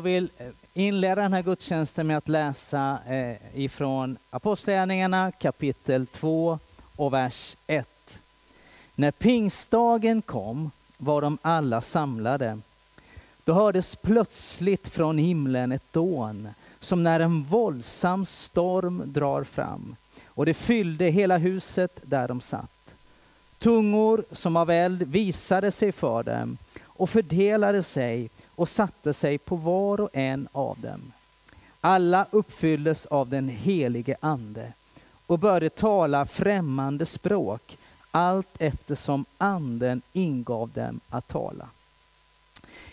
Jag vill eh, inleda den här gudstjänsten med att läsa eh, ifrån Apostlagärningarna kapitel 2 och vers 1. När pingstdagen kom var de alla samlade. Då hördes plötsligt från himlen ett dån, som när en våldsam storm drar fram, och det fyllde hela huset där de satt. Tungor som av eld visade sig för dem och fördelade sig och satte sig på var och en av dem. Alla uppfylldes av den helige Ande och började tala främmande språk allt eftersom Anden ingav dem att tala.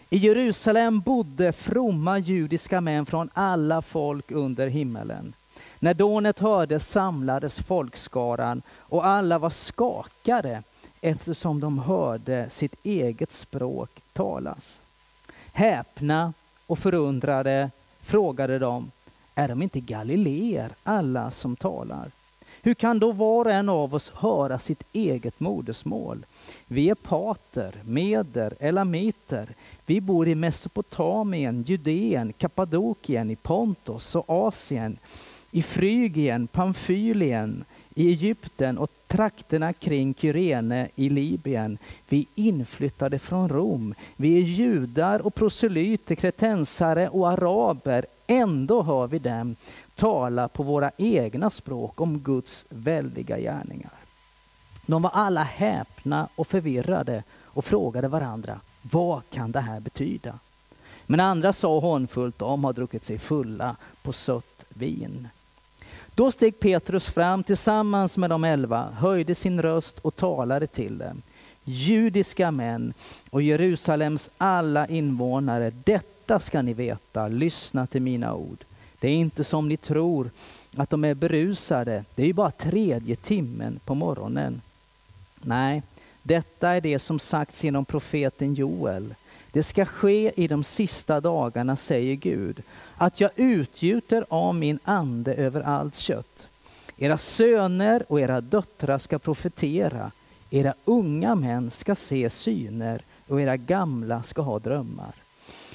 I Jerusalem bodde fromma judiska män från alla folk under himmelen. När dånet hördes samlades folkskaran och alla var skakade eftersom de hörde sitt eget språk talas. Häpna och förundrade frågade de, är de inte galileer alla som talar? Hur kan då var och en av oss höra sitt eget modersmål? Vi är pater, meder, elamiter. Vi bor i Mesopotamien, Judeen, Kappadokien, i Pontos och Asien, i Frygien, Pamfylien, i Egypten och trakterna kring Kyrene i Libyen. Vi inflyttade från Rom. Vi är judar och proselyter, kretensare och araber. Ändå hör vi dem tala på våra egna språk om Guds väldiga gärningar. De var alla häpna och förvirrade och frågade varandra, vad kan det här betyda? Men andra sa hånfullt, de har druckit sig fulla på sött vin. Då steg Petrus fram tillsammans med de elva, höjde sin röst och talade till dem. Judiska män och Jerusalems alla invånare, detta ska ni veta, lyssna till mina ord. Det är inte som ni tror att de är berusade, det är ju bara tredje timmen på morgonen. Nej, detta är det som sagts genom profeten Joel. Det ska ske i de sista dagarna, säger Gud, att jag utgjuter av min ande över allt kött. Era söner och era döttrar ska profetera, era unga män ska se syner och era gamla ska ha drömmar.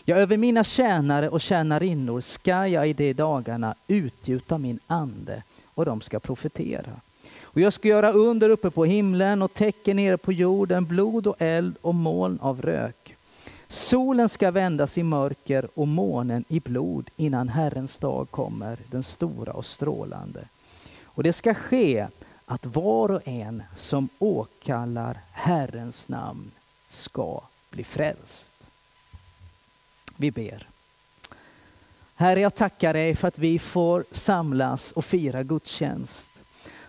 Ja, över mina tjänare och tjänarinnor ska jag i de dagarna utgjuta min ande och de ska profetera. Och jag ska göra under uppe på himlen och tecken nere på jorden, blod och eld och moln av rök. Solen ska vändas i mörker och månen i blod innan Herrens dag kommer, den stora och strålande. Och det ska ske att var och en som åkallar Herrens namn ska bli frälst. Vi ber. Herre, jag tackar dig för att vi får samlas och fira gudstjänst.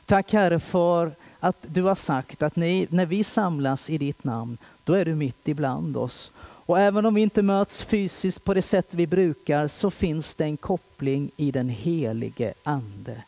Tack Herre för att du har sagt att ni, när vi samlas i ditt namn, då är du mitt ibland oss. Och även om vi inte möts fysiskt på det sätt vi brukar så finns det en koppling i den helige Ande.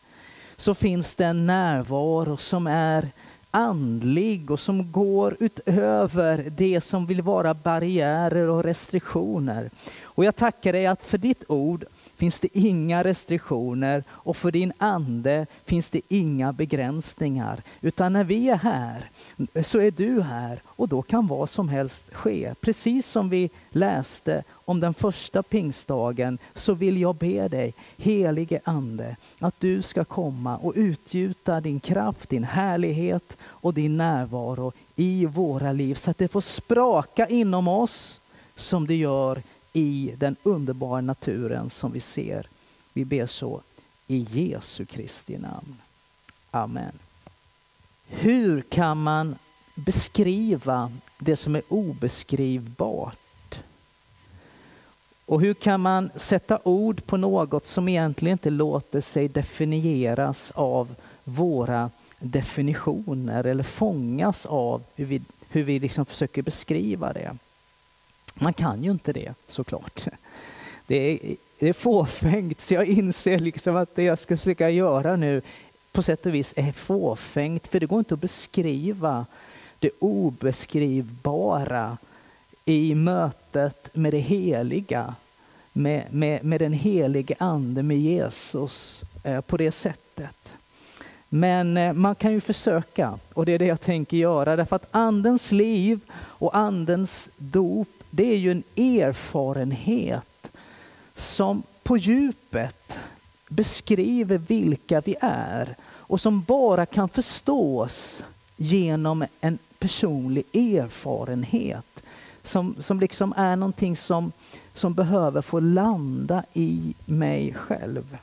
Så finns det en närvaro som är andlig och som går utöver det som vill vara barriärer och restriktioner. Och jag tackar dig att för ditt ord finns det inga restriktioner och för din ande finns det inga begränsningar. Utan när vi är här så är du här och då kan vad som helst ske. Precis som vi läste om den första pingstdagen så vill jag be dig, helige ande, att du ska komma och utgjuta din kraft, din härlighet och din närvaro i våra liv så att det får spraka inom oss som det gör i den underbara naturen som vi ser. Vi ber så i Jesu Kristi namn. Amen. Hur kan man beskriva det som är obeskrivbart? Och hur kan man sätta ord på något som egentligen inte låter sig definieras av våra definitioner eller fångas av hur vi, hur vi liksom försöker beskriva det? Man kan ju inte det såklart. det är, det är fåfängt, så jag inser liksom att det jag ska försöka göra nu på sätt och vis är fåfängt, för det går inte att beskriva det obeskrivbara i mötet med det heliga, med, med, med den helige ande, med Jesus eh, på det sättet. Men eh, man kan ju försöka och det är det jag tänker göra därför att andens liv och andens dop det är ju en erfarenhet som på djupet beskriver vilka vi är och som bara kan förstås genom en personlig erfarenhet som, som liksom är någonting som, som behöver få landa i mig själv.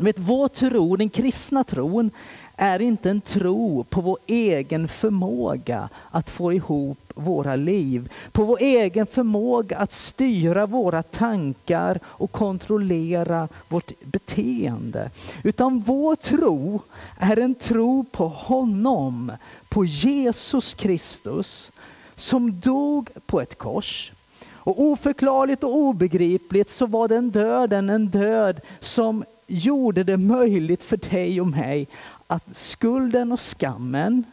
Vet, vår tro, den kristna tron, är inte en tro på vår egen förmåga att få ihop våra liv, på vår egen förmåga att styra våra tankar och kontrollera vårt beteende. Utan vår tro är en tro på honom, på Jesus Kristus, som dog på ett kors. Och oförklarligt och obegripligt så var den döden en död som gjorde det möjligt för dig och mig att skulden och skammen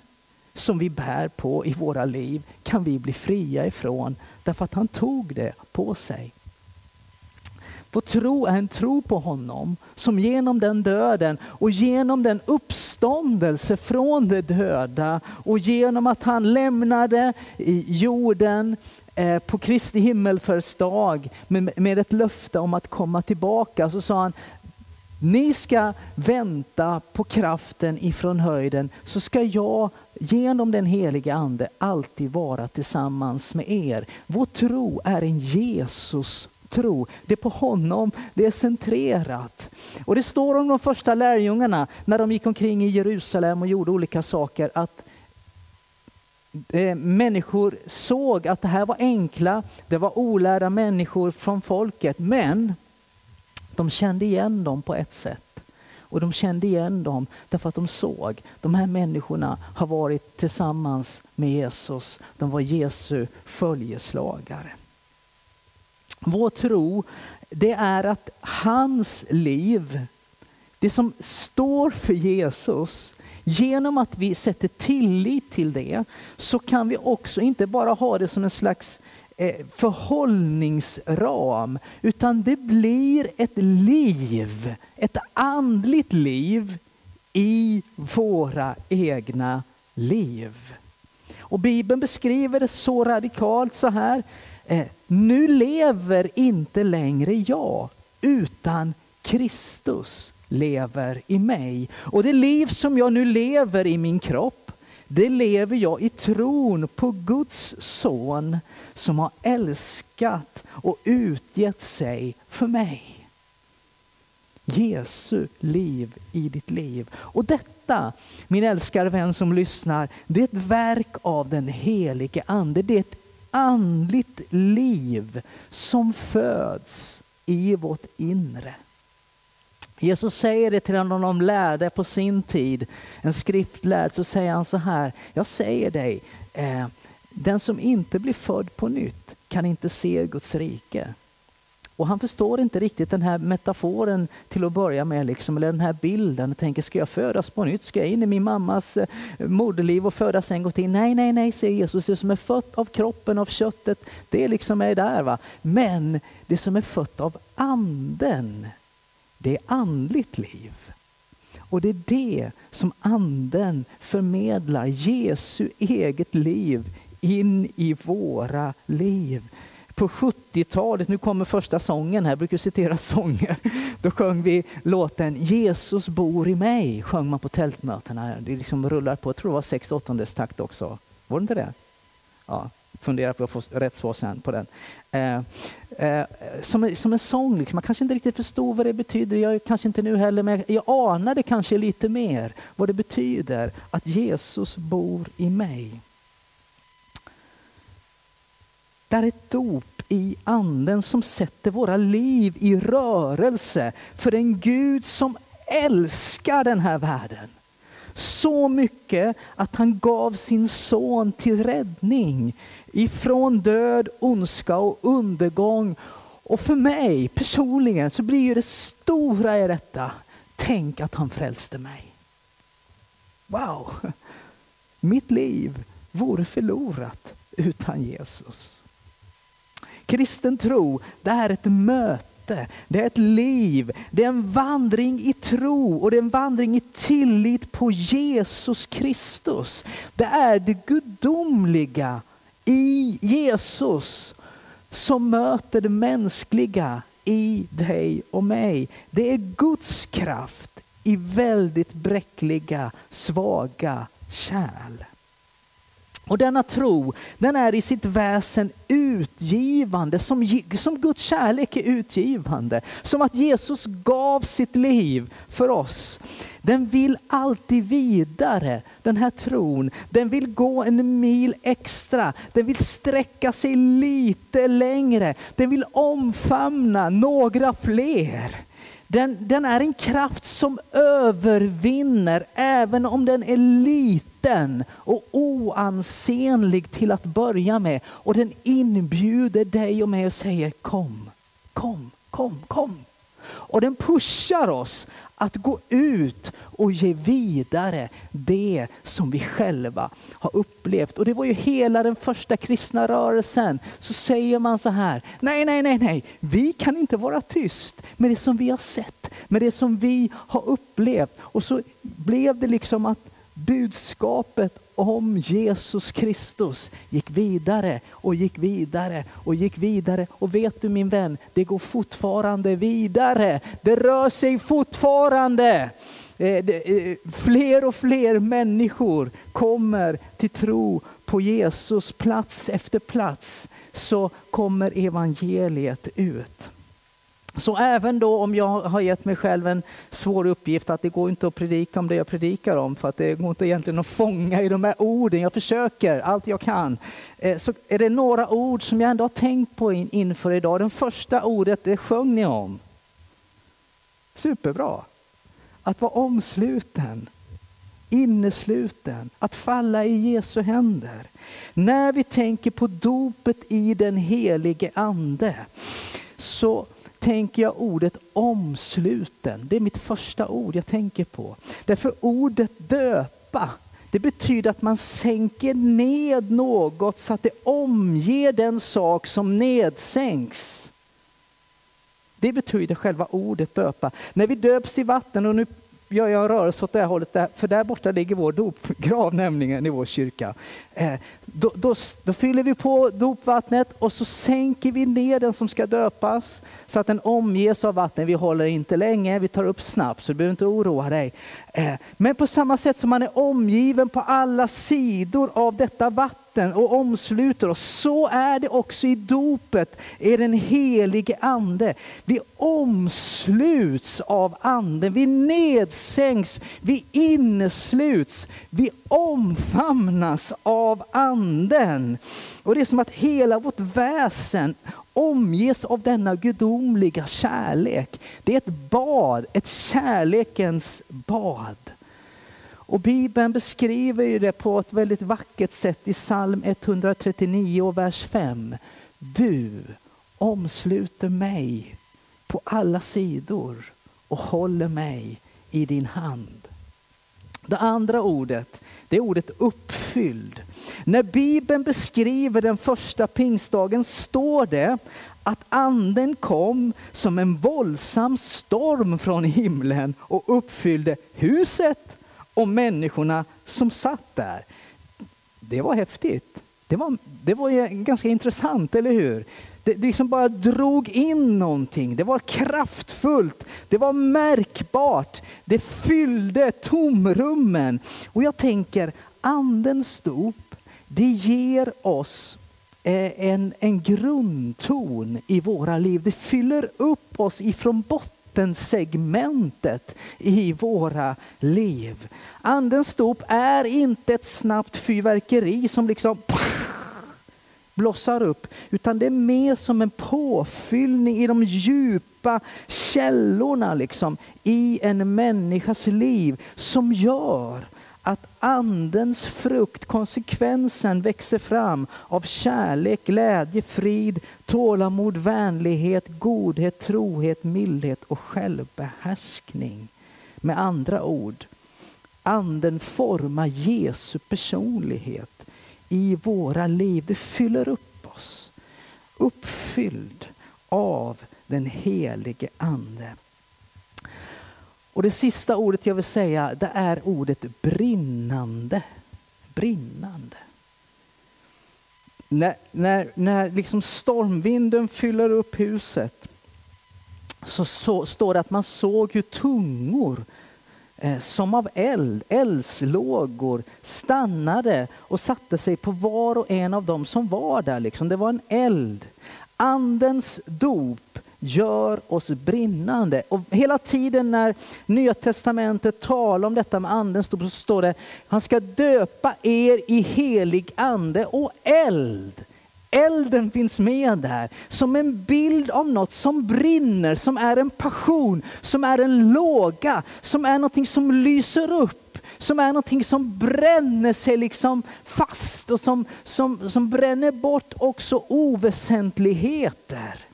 som vi bär på i våra liv kan vi bli fria ifrån därför att han tog det på sig. Vår tro är en tro på honom som genom den döden och genom den uppståndelse från de döda och genom att han lämnade jorden eh, på Kristi himmelfärdsdag med ett löfte om att komma tillbaka så sa han ni ska vänta på kraften ifrån höjden så ska jag genom den helige ande alltid vara tillsammans med er. Vår tro är en Jesus tro. Det är på honom det är centrerat. Och det står om de första lärjungarna när de gick omkring i Jerusalem och gjorde olika saker att eh, människor såg att det här var enkla, det var olärda människor från folket men de kände igen dem på ett sätt. Och de kände igen dem därför att de såg de här människorna har varit tillsammans med Jesus. De var Jesu följeslagare. Vår tro, det är att hans liv, det som står för Jesus, genom att vi sätter tillit till det så kan vi också inte bara ha det som en slags eh, förhållningsram, utan det blir ett liv, ett andligt liv i våra egna liv. Och Bibeln beskriver det så radikalt så här. Eh, nu lever inte längre jag, utan Kristus lever i mig. Och det liv som jag nu lever i min kropp, det lever jag i tron på Guds son som har älskat och utgett sig för mig. Jesu liv i ditt liv. Och detta, min älskade vän som lyssnar, det är ett verk av den helige ande. Det är ett andligt liv som föds i vårt inre. Jesus säger det till en av de lärde på sin tid, en skriftlärd, så säger han så här, jag säger dig, eh, den som inte blir född på nytt kan inte se Guds rike. Och han förstår inte riktigt den här metaforen till att börja med, liksom, eller den här bilden. Och tänker, ska jag födas på nytt? Ska jag in i min mammas eh, moderliv och födas en gång till? Nej, nej, nej, säger Jesus. Det som är fött av kroppen, av köttet, det liksom är där. Va? Men det som är fött av anden, det är andligt liv. Och det är det som anden förmedlar, Jesu eget liv in i våra liv. På 70-talet, nu kommer första sången här, jag brukar citera sånger. Då sjöng vi låten Jesus bor i mig, sjöng man på tältmötena. Det liksom rullar på, jag tror det var 6 8 takt också. Var det inte det? Ja, fundera på att få rätt svar sen på den. Eh, eh, som, som en sång, liksom. man kanske inte riktigt förstod vad det betyder, jag kanske inte nu heller, men jag anade kanske lite mer vad det betyder att Jesus bor i mig. Det är ett dop i anden som sätter våra liv i rörelse för en Gud som älskar den här världen. Så mycket att han gav sin son till räddning ifrån död, ondska och undergång Och för mig personligen så blir ju det stora i detta, tänk att han frälste mig. Wow! Mitt liv vore förlorat utan Jesus. Kristen tro, det är ett möte, det är ett liv, det är en vandring i tro och det är en vandring i tillit på Jesus Kristus. Det är det gudomliga i Jesus som möter det mänskliga i dig och mig. Det är Guds kraft i väldigt bräckliga, svaga kärl. Och denna tro, den är i sitt väsen utgivande, som, som Guds kärlek är utgivande. Som att Jesus gav sitt liv för oss. Den vill alltid vidare, den här tron. Den vill gå en mil extra. Den vill sträcka sig lite längre. Den vill omfamna några fler. Den, den är en kraft som övervinner även om den är liten och oansenlig till att börja med. Och den inbjuder dig och mig och säger kom, kom, kom, kom. Och den pushar oss att gå ut och ge vidare det som vi själva har upplevt. Och det var ju hela den första kristna rörelsen. Så säger man så här, nej, nej, nej, nej, vi kan inte vara tyst med det som vi har sett, med det som vi har upplevt. Och så blev det liksom att budskapet om Jesus Kristus gick vidare och gick vidare och gick vidare. Och vet du min vän, det går fortfarande vidare. Det rör sig fortfarande. Eh, eh, fler och fler människor kommer till tro på Jesus plats efter plats. Så kommer evangeliet ut. Så även då om jag har gett mig själv en svår uppgift att det går inte att predika om det jag predikar om för att det går inte egentligen att fånga i de här orden. Jag försöker allt jag kan. Eh, så är det några ord som jag ändå har tänkt på inför idag. Det första ordet, det sjöng ni om. Superbra. Att vara omsluten, innesluten, att falla i Jesu händer. När vi tänker på dopet i den helige ande så tänker jag ordet omsluten. Det är mitt första ord jag tänker på. Därför ordet döpa, det betyder att man sänker ned något så att det omger den sak som nedsänks. Det betyder själva ordet döpa. När vi döps i vatten, och nu gör jag en rörelse åt det här hållet, där, för där borta ligger vår dopgrav nämligen i vår kyrka. Eh, då, då, då, fyller vi på dopvattnet och så sänker vi ner den som ska döpas så att den omges av vatten. Vi håller inte länge, vi tar upp snabbt så du behöver inte oroa dig. Eh, men på samma sätt som man är omgiven på alla sidor av detta vatten och omsluter oss, så är det också i dopet, är den helige ande. Vi omsluts av anden, vi nedsänks, vi innesluts, vi omfamnas av anden. Och det är som att hela vårt väsen omges av denna gudomliga kärlek. Det är ett bad, ett kärlekens bad. Och Bibeln beskriver det på ett väldigt vackert sätt i psalm 139 och vers 5. Du omsluter mig på alla sidor och håller mig i din hand. Det andra ordet, det är ordet uppfylld. När Bibeln beskriver den första pingstdagen står det att anden kom som en våldsam storm från himlen och uppfyllde huset och människorna som satt där. Det var häftigt. Det var, det var ganska intressant, eller hur? Det, det liksom bara drog in någonting. Det var kraftfullt. Det var märkbart. Det fyllde tomrummen. Och jag tänker, andens dop, det ger oss eh, en, en grundton i våra liv. Det fyller upp oss ifrån botten vattensegmentet i våra liv. Andens dop är inte ett snabbt fyrverkeri som liksom blossar upp, utan det är mer som en påfyllning i de djupa källorna liksom, i en människas liv som gör andens frukt, konsekvensen växer fram av kärlek, glädje, frid, tålamod, vänlighet, godhet, trohet, mildhet och självbehärskning. Med andra ord, anden formar Jesu personlighet i våra liv. Det fyller upp oss. Uppfylld av den helige Ande. Och det sista ordet jag vill säga det är ordet brinnande. Brinnande. När, när, när liksom stormvinden fyller upp huset så, så står det att man såg hur tungor eh, som av eld, eldslågor stannade och satte sig på var och en av dem som var där. Liksom. Det var en eld. Andens dop gör oss brinnande. Och hela tiden när Nya Testamentet talar om detta med Anden så står det han ska döpa er i helig ande och eld. Elden finns med där som en bild av något som brinner, som är en passion, som är en låga, som är någonting som lyser upp, som är någonting som bränner sig liksom fast och som, som, som bränner bort också oväsentligheter.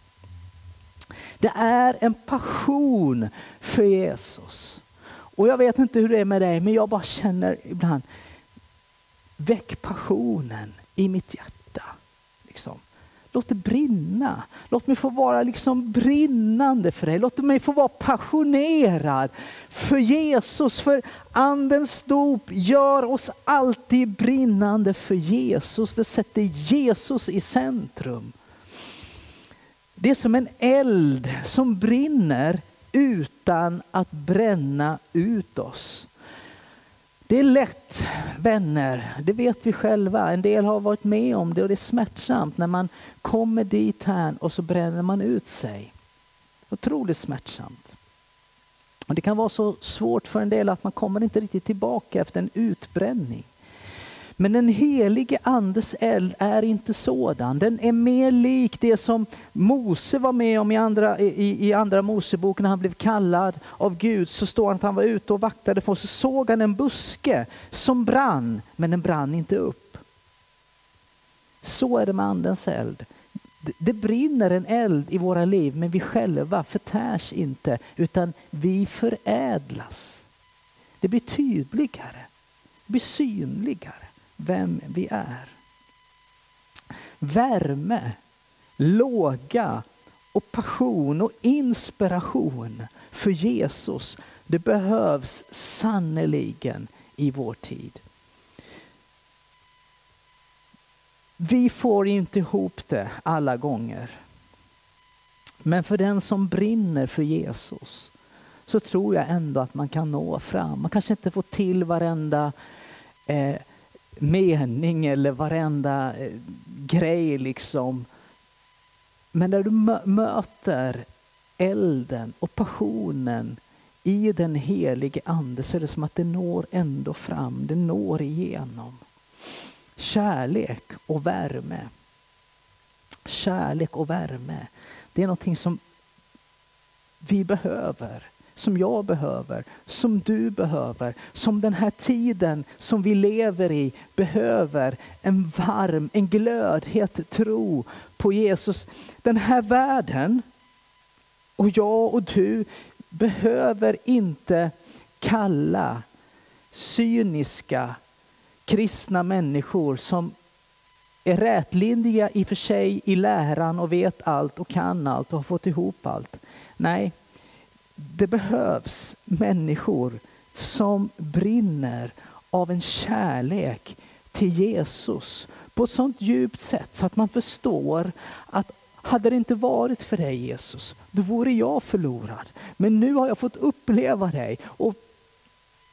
Det är en passion för Jesus. Och jag vet inte hur det är med dig, men jag bara känner ibland, väck passionen i mitt hjärta. Liksom. Låt det brinna. Låt mig få vara liksom brinnande för dig. Låt mig få vara passionerad för Jesus. För andens dop gör oss alltid brinnande för Jesus. Det sätter Jesus i centrum. Det är som en eld som brinner utan att bränna ut oss. Det är lätt, vänner, det vet vi själva. En del har varit med om det och det är smärtsamt när man kommer dit här och så bränner man ut sig. Otroligt smärtsamt. Och det kan vara så svårt för en del att man kommer inte riktigt tillbaka efter en utbränning. Men den helige andes eld är inte sådan. Den är mer lik det som Mose var med om i andra, i, i andra Moseboken när han blev kallad av Gud. Så står han att han var ute och vaktade för så såg han en buske som brann, men den brann inte upp. Så är det med andens eld. Det brinner en eld i våra liv, men vi själva förtärs inte, utan vi förädlas. Det blir tydligare, det blir synligare vem vi är. Värme, låga och passion och inspiration för Jesus, det behövs sannoliken i vår tid. Vi får inte ihop det alla gånger. Men för den som brinner för Jesus så tror jag ändå att man kan nå fram. Man kanske inte får till varenda eh, mening eller varenda eh, grej liksom. Men när du möter elden och passionen i den helige ande så är det som att det når ändå fram, det når igenom. Kärlek och värme. Kärlek och värme, det är någonting som vi behöver som jag behöver, som du behöver, som den här tiden som vi lever i behöver. En varm, en glödhet tro på Jesus. Den här världen och jag och du behöver inte kalla cyniska kristna människor som är rätlindiga i och för sig i läran och vet allt och kan allt och har fått ihop allt. Nej, det behövs människor som brinner av en kärlek till Jesus på ett sånt djupt sätt så att man förstår att hade det inte varit för dig Jesus, då vore jag förlorad. Men nu har jag fått uppleva dig och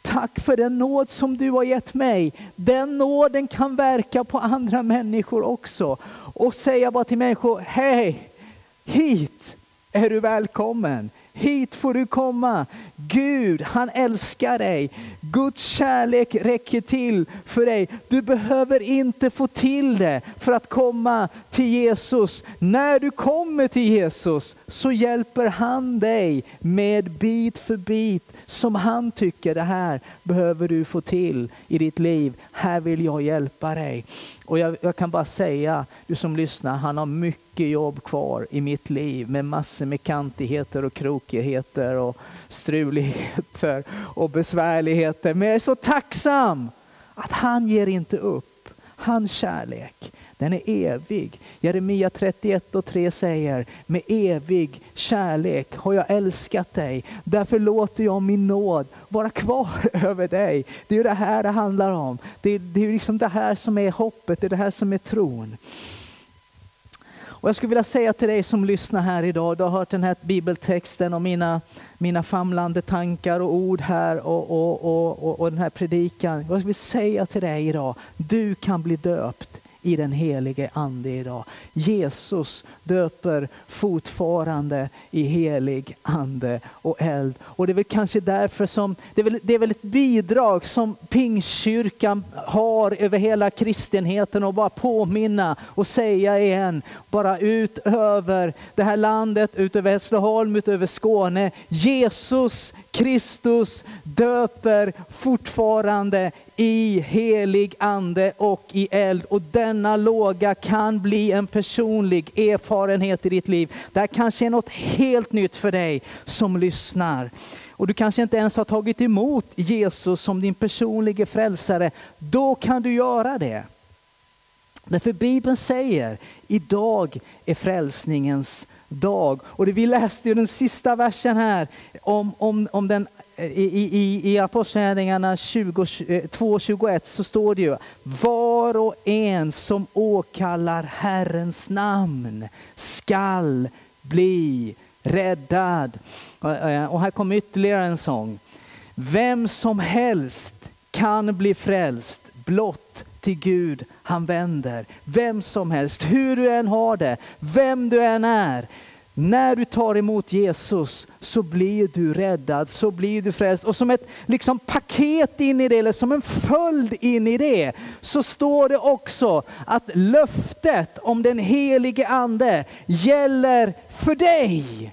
tack för den nåd som du har gett mig. Den nåden kan verka på andra människor också och säga bara till människor, hej, hit är du välkommen. Hit får du komma. Gud, han älskar dig. Guds kärlek räcker till för dig. Du behöver inte få till det för att komma till Jesus. När du kommer till Jesus så hjälper han dig med bit för bit som han tycker det här behöver du få till i ditt liv. Här vill jag hjälpa dig. Och jag, jag, kan bara säga, du som lyssnar, han har mycket jobb kvar i mitt liv med massor med kantigheter och krokigheter och strul struligheter och besvärligheter. Men jag är så tacksam att han ger inte upp. Hans kärlek, den är evig. Jeremia 31 och 3 säger, med evig kärlek har jag älskat dig. Därför låter jag min nåd vara kvar över dig. Det är det här det handlar om. Det är, det är liksom det här som är hoppet, det är det här som är tron. Och jag skulle vilja säga till dig som lyssnar här idag, du har hört den här bibeltexten och mina, mina famlande tankar och ord här och, och, och, och, och den här predikan. Jag vill säga till dig idag, du kan bli döpt i den helige ande idag. Jesus döper fortfarande i helig ande och eld. Och det är väl kanske därför som, det är väl, det är väl ett bidrag som Pingstkyrkan har över hela kristenheten och bara påminna och säga igen, bara ut över det här landet, ut över Hässleholm, ut över Skåne. Jesus Kristus döper fortfarande i helig ande och i eld. Och denna låga kan bli en personlig erfarenhet i ditt liv. Det här kanske är något helt nytt för dig som lyssnar. Och du kanske inte ens har tagit emot Jesus som din personliga frälsare. Då kan du göra det. Därför Bibeln säger, idag är frälsningens dag. Och det vi läste i den sista versen här om, om, om den eh, i, i, i Apostlagärningarna 2.21 eh, så står det ju var och en som åkallar Herrens namn skall bli räddad. Och eh, här kommer ytterligare en sång. Vem som helst kan bli frälst blott till Gud han vänder. Vem som helst, hur du än har det, vem du än är. När du tar emot Jesus så blir du räddad, så blir du frälst. Och som ett liksom, paket in i det, eller som en följd in i det, så står det också att löftet om den helige ande gäller för dig.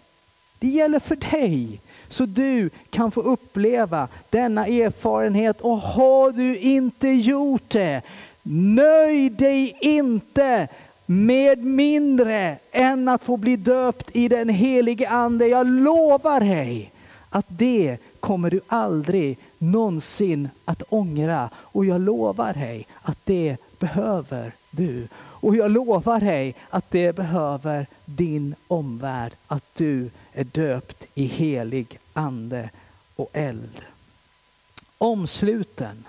Det gäller för dig. Så du kan få uppleva denna erfarenhet. Och har du inte gjort det, nöj dig inte med mindre än att få bli döpt i den helige ande. Jag lovar dig att det kommer du aldrig någonsin att ångra. Och jag lovar dig att det behöver du. Och jag lovar dig att det behöver din omvärld, att du är döpt i helig ande och eld. Omsluten,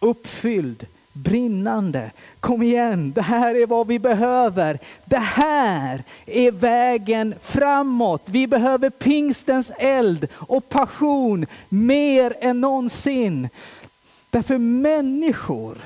uppfylld brinnande. Kom igen, det här är vad vi behöver. Det här är vägen framåt. Vi behöver pingstens eld och passion mer än någonsin. Därför människor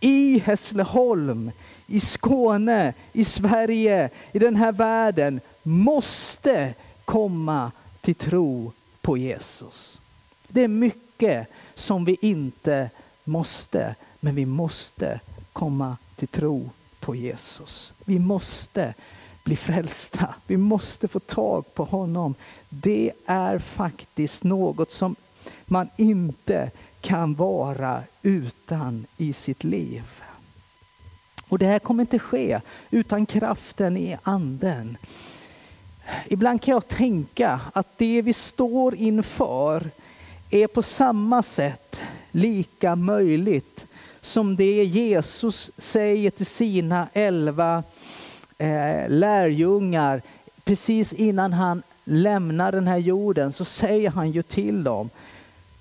i Hässleholm, i Skåne, i Sverige, i den här världen måste komma till tro på Jesus. Det är mycket som vi inte måste men vi måste komma till tro på Jesus. Vi måste bli frälsta. Vi måste få tag på honom. Det är faktiskt något som man inte kan vara utan i sitt liv. Och det här kommer inte ske utan kraften i anden. Ibland kan jag tänka att det vi står inför är på samma sätt lika möjligt som det Jesus säger till sina elva eh, lärjungar. Precis innan han lämnar den här jorden så säger han ju till dem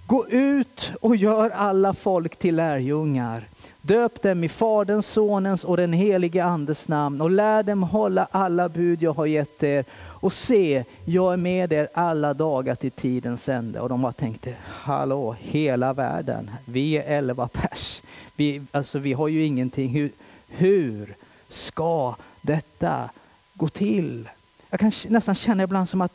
Gå ut och gör alla folk till lärjungar. Döp dem i Faderns, Sonens och den helige Andes namn och lär dem hålla alla bud jag har gett er. Och se, jag är med er alla dagar till tidens ände. Och de bara tänkte, hallå, hela världen, vi är elva pers. Vi, alltså, vi har ju ingenting. Hur, hur ska detta gå till? Jag kan nästan känna ibland som att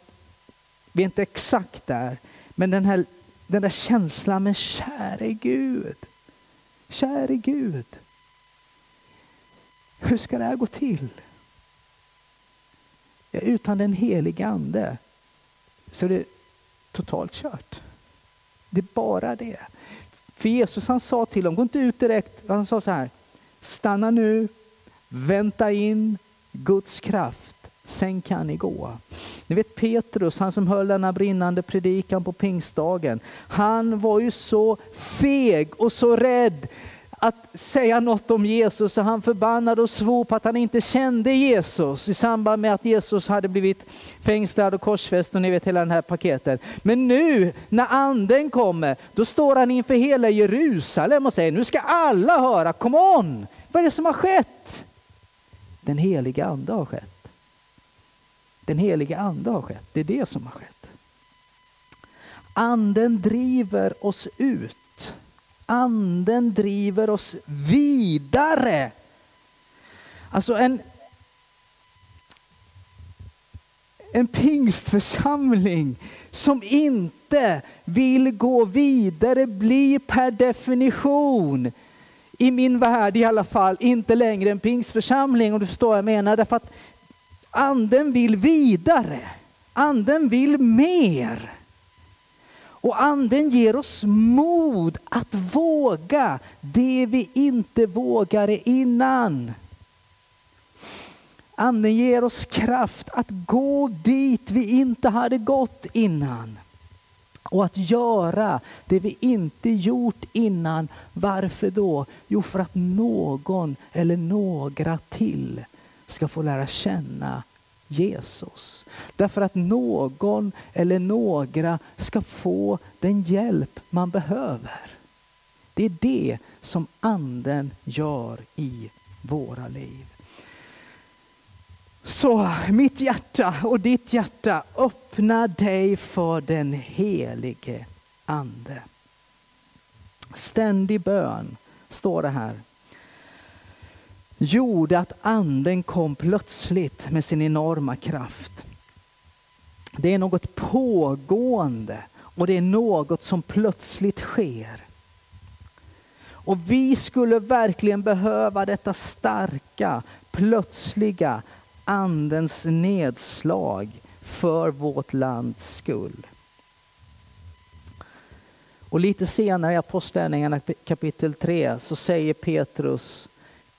Vi är inte exakt där, men den här den där känslan, men käre Gud, käre Gud. Hur ska det här gå till? Ja, utan den helige ande så är det totalt kört. Det är bara det. För Jesus han sa till dem, gå inte ut direkt. Han sa så här, stanna nu, vänta in Guds kraft, sen kan ni gå. Ni vet Petrus, han som höll denna brinnande predikan på pingstdagen. Han var ju så feg och så rädd att säga något om Jesus så han förbannade och svor på att han inte kände Jesus i samband med att Jesus hade blivit fängslad och korsfäst och ni vet hela den här paketen. Men nu när anden kommer, då står han inför hela Jerusalem och säger nu ska alla höra, come on! Vad är det som har skett? Den heliga ande har skett. Den heliga ande har skett, det är det som har skett. Anden driver oss ut anden driver oss vidare. Alltså en, en pingstförsamling som inte vill gå vidare blir per definition, i min värld i alla fall, inte längre en pingstförsamling om du förstår vad jag menar. Därför att anden vill vidare. Anden vill mer. Och anden ger oss mod att våga det vi inte vågade innan. Anden ger oss kraft att gå dit vi inte hade gått innan. Och att göra det vi inte gjort innan. Varför då? Jo, för att någon eller några till ska få lära känna Jesus. Därför att någon eller några ska få den hjälp man behöver. Det är det som anden gör i våra liv. Så mitt hjärta och ditt hjärta, öppna dig för den helige ande. Ständig bön, står det här gjorde att anden kom plötsligt med sin enorma kraft. Det är något pågående och det är något som plötsligt sker. Och vi skulle verkligen behöva detta starka, plötsliga andens nedslag för vårt lands skull. Och lite senare i Apostlagärningarna kapitel 3 så säger Petrus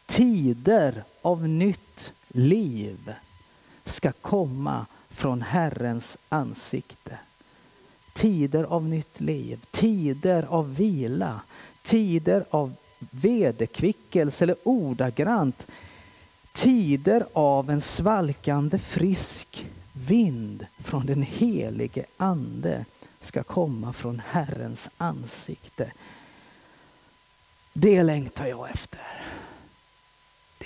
tider av nytt liv ska komma från Herrens ansikte. Tider av nytt liv, tider av vila, tider av vederkvickelse eller ordagrant tider av en svalkande frisk vind från den helige ande ska komma från Herrens ansikte. Det längtar jag efter.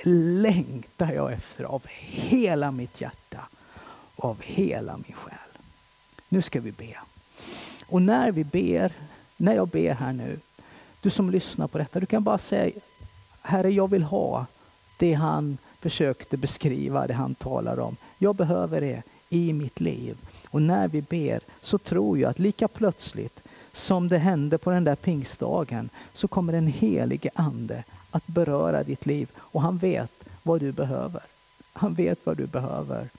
Det längtar jag efter av hela mitt hjärta och av hela min själ. Nu ska vi be. Och när vi ber, när jag ber här nu, du som lyssnar på detta, du kan bara säga Herre, jag vill ha det han försökte beskriva, det han talar om. Jag behöver det i mitt liv. Och när vi ber så tror jag att lika plötsligt som det hände på den där pingstdagen så kommer den helige ande att beröra ditt liv och han vet vad du behöver. Han vet vad du behöver.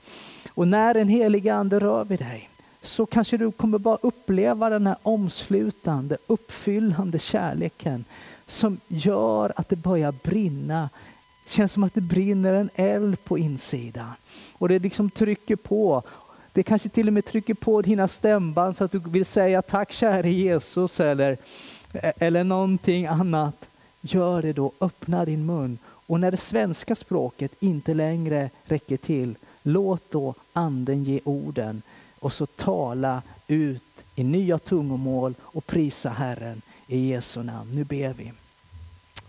Och när den helige ande rör vid dig så kanske du kommer bara uppleva den här omslutande, uppfyllande kärleken som gör att det börjar brinna. Det känns som att det brinner en eld på insidan. Och det liksom trycker på. Det kanske till och med trycker på dina stämband så att du vill säga tack käre Jesus eller, eller någonting annat. Gör det då, öppna din mun. Och när det svenska språket inte längre räcker till, låt då anden ge orden och så tala ut i nya tungomål och prisa Herren i Jesu namn. Nu ber vi.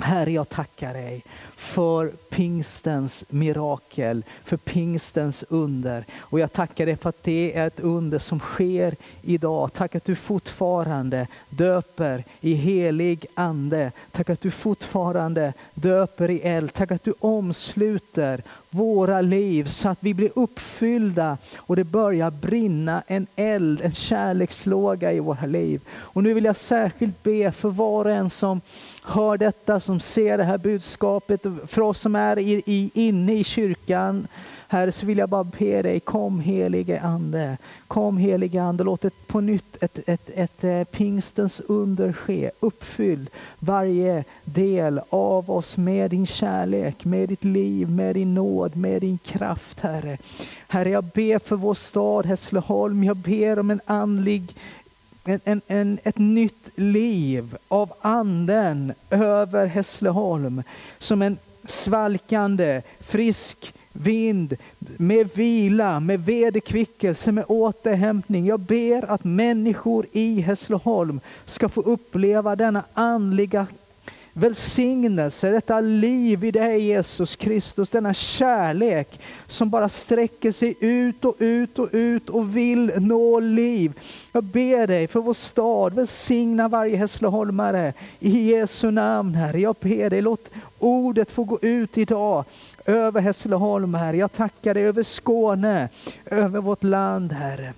Herre, jag tackar dig för pingstens mirakel, för pingstens under. Och jag tackar dig för att det är ett under som sker idag. Tack att du fortfarande döper i helig ande. Tack att du fortfarande döper i eld. Tack att du omsluter våra liv så att vi blir uppfyllda och det börjar brinna en eld, en kärlekslåga i våra liv. Och nu vill jag särskilt be för var och en som hör detta, som ser det här budskapet, för oss som är i, i, inne i kyrkan, Herre, så vill jag bara be dig, kom helige Ande. Kom helige Ande, låt ett, på nytt ett, ett, ett, ett pingstens under ske. Uppfyll varje del av oss med din kärlek, med ditt liv, med din nåd, med din kraft, Herre. Herre, jag ber för vår stad Hässleholm. Jag ber om en andlig en, en, en, ett nytt liv av anden över Hässleholm. Som en svalkande, frisk vind, med vila, med vederkvickelse, med återhämtning. Jag ber att människor i Hässleholm ska få uppleva denna andliga välsignelse, detta liv i dig Jesus Kristus, denna kärlek som bara sträcker sig ut och ut och ut och vill nå liv. Jag ber dig för vår stad, välsigna varje Hässleholmare i Jesu namn Herre. Jag ber dig, låt ordet få gå ut idag över Hässleholm Herre. Jag tackar dig över Skåne, över vårt land Herre.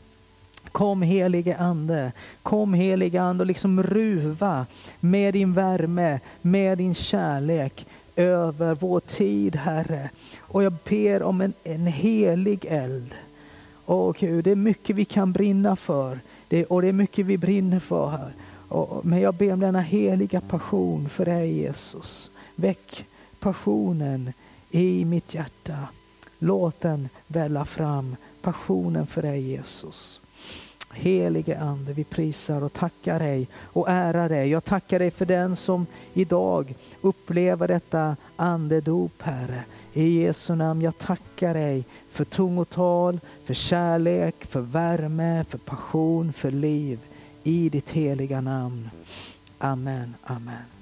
Kom helige Ande, kom helige Ande och liksom ruva med din värme, med din kärlek över vår tid Herre. Och jag ber om en, en helig eld. Åh Gud, det är mycket vi kan brinna för det, och det är mycket vi brinner för här. Och, men jag ber om denna heliga passion för dig Jesus. Väck passionen i mitt hjärta. Låt den välla fram, passionen för dig Jesus. Helige Ande, vi prisar och tackar dig och ärar dig. Jag tackar dig för den som idag upplever detta andedop, Herre. I Jesu namn, jag tackar dig för tungotal, för kärlek, för värme, för passion, för liv. I ditt heliga namn. Amen, amen.